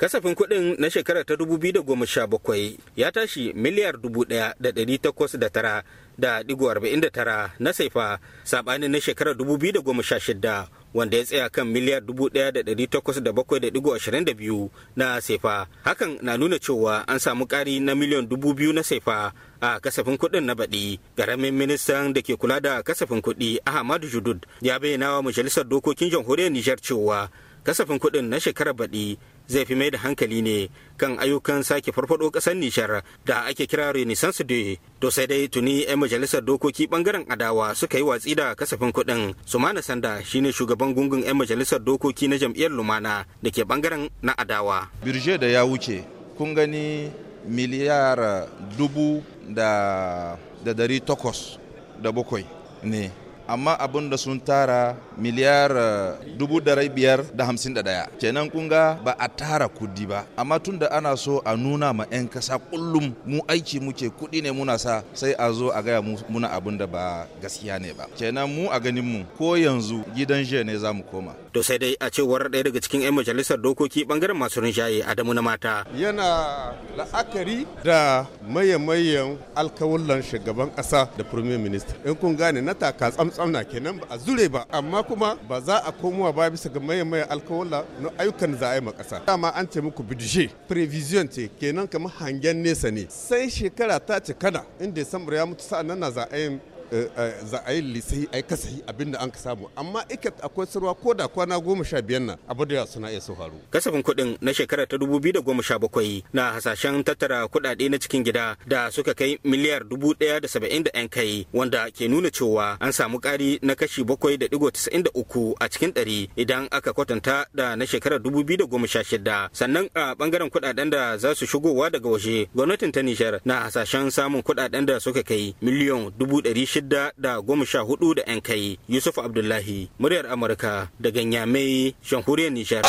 kasafin kuɗin na shekarar ta 2017 ya tashi miliyar 1,809 da ɗigo 49 na saifa sabanin na shekarar 2016 wanda ya tsaya kan miliyar 1,807.22 na sefa hakan na nuna cewa an samu ƙari na miliyan 2,000 na sefa a kasafin kuɗin na baɗi. Ƙaramin ministan da ke kula da kasafin kuɗi ahmadu judud ya bayyana wa majalisar dokokin jamhuriyar nijar cewa kasafin kuɗin na shekarar baɗi zai fi mai da hankali ne kan ayyukan sake farfado ƙasar nishar da ake kira renaissance day. To sai dai tuni 'yan majalisar dokoki ɓangaren adawa suka yi watsi da kasafin kuɗin. Sumana sanda shine shugaban gungun 'yan majalisar dokoki na jam'iyyar lumana da ke ɓangaren na adawa. Birje da ya wuce kun gani miliyar dubu da dari takwas da bakwai ne. Amma abin da sun tara miliyar dubu da biyar da hamsin da ɗaya kenan kun ga ba a tara kuɗi ba. Amma tun da ana so a nuna ma 'yan kasa kullum mu aiki muke kuɗi ne muna sa sai a zo a gaya muna abin da ba gaskiya ne ba. Kenan mu a ganin mu ko yanzu gidan jiya ne za mu koma. To sai dai a cewar ɗaya daga cikin 'yan majalisar dokoki ɓangaren masu rinjaye adamu na mata. Yana la'akari da maye-mayen alkawullan shugaban ƙasa da premier minister. In kun gane na taka tsamtsam na kenan ba a zure ba amma kuma ba za a komowa ba bisa ga maye-mayen alkawulla na ayyukan za a yi ma ƙasa. Dama an ce muku bidje prevision ce kenan kamar hangen nesa ne. Sai shekara ta ce kada in december ya mutu sa'an nan na za a yi za a yi lisai a yi kasahi abin da an ka samu amma ikat akwai sarwa ko da kwana goma sha biyar nan abu da suna iya su faru. kasafin kuɗin na shekarar ta dubu biyu da goma sha bakwai na hasashen tattara kuɗaɗe na cikin gida da suka kai miliyar dubu ɗaya da saba'in da kai wanda ke nuna cewa an samu ƙari na kashi bakwai da ɗigo tasa'in da uku a cikin ɗari idan aka kwatanta da na shekarar dubu biyu da goma sha shida sannan a ɓangaren kuɗaɗen da za su shigowa daga waje gwamnatin ta nishar na hasashen samun kuɗaɗen da suka kai miliyon dubu ɗari shida shida da goma sha huɗu da 'yan kai. Yusuf abdullahi muryar amurka daga nyamai jamhuriyar nijar.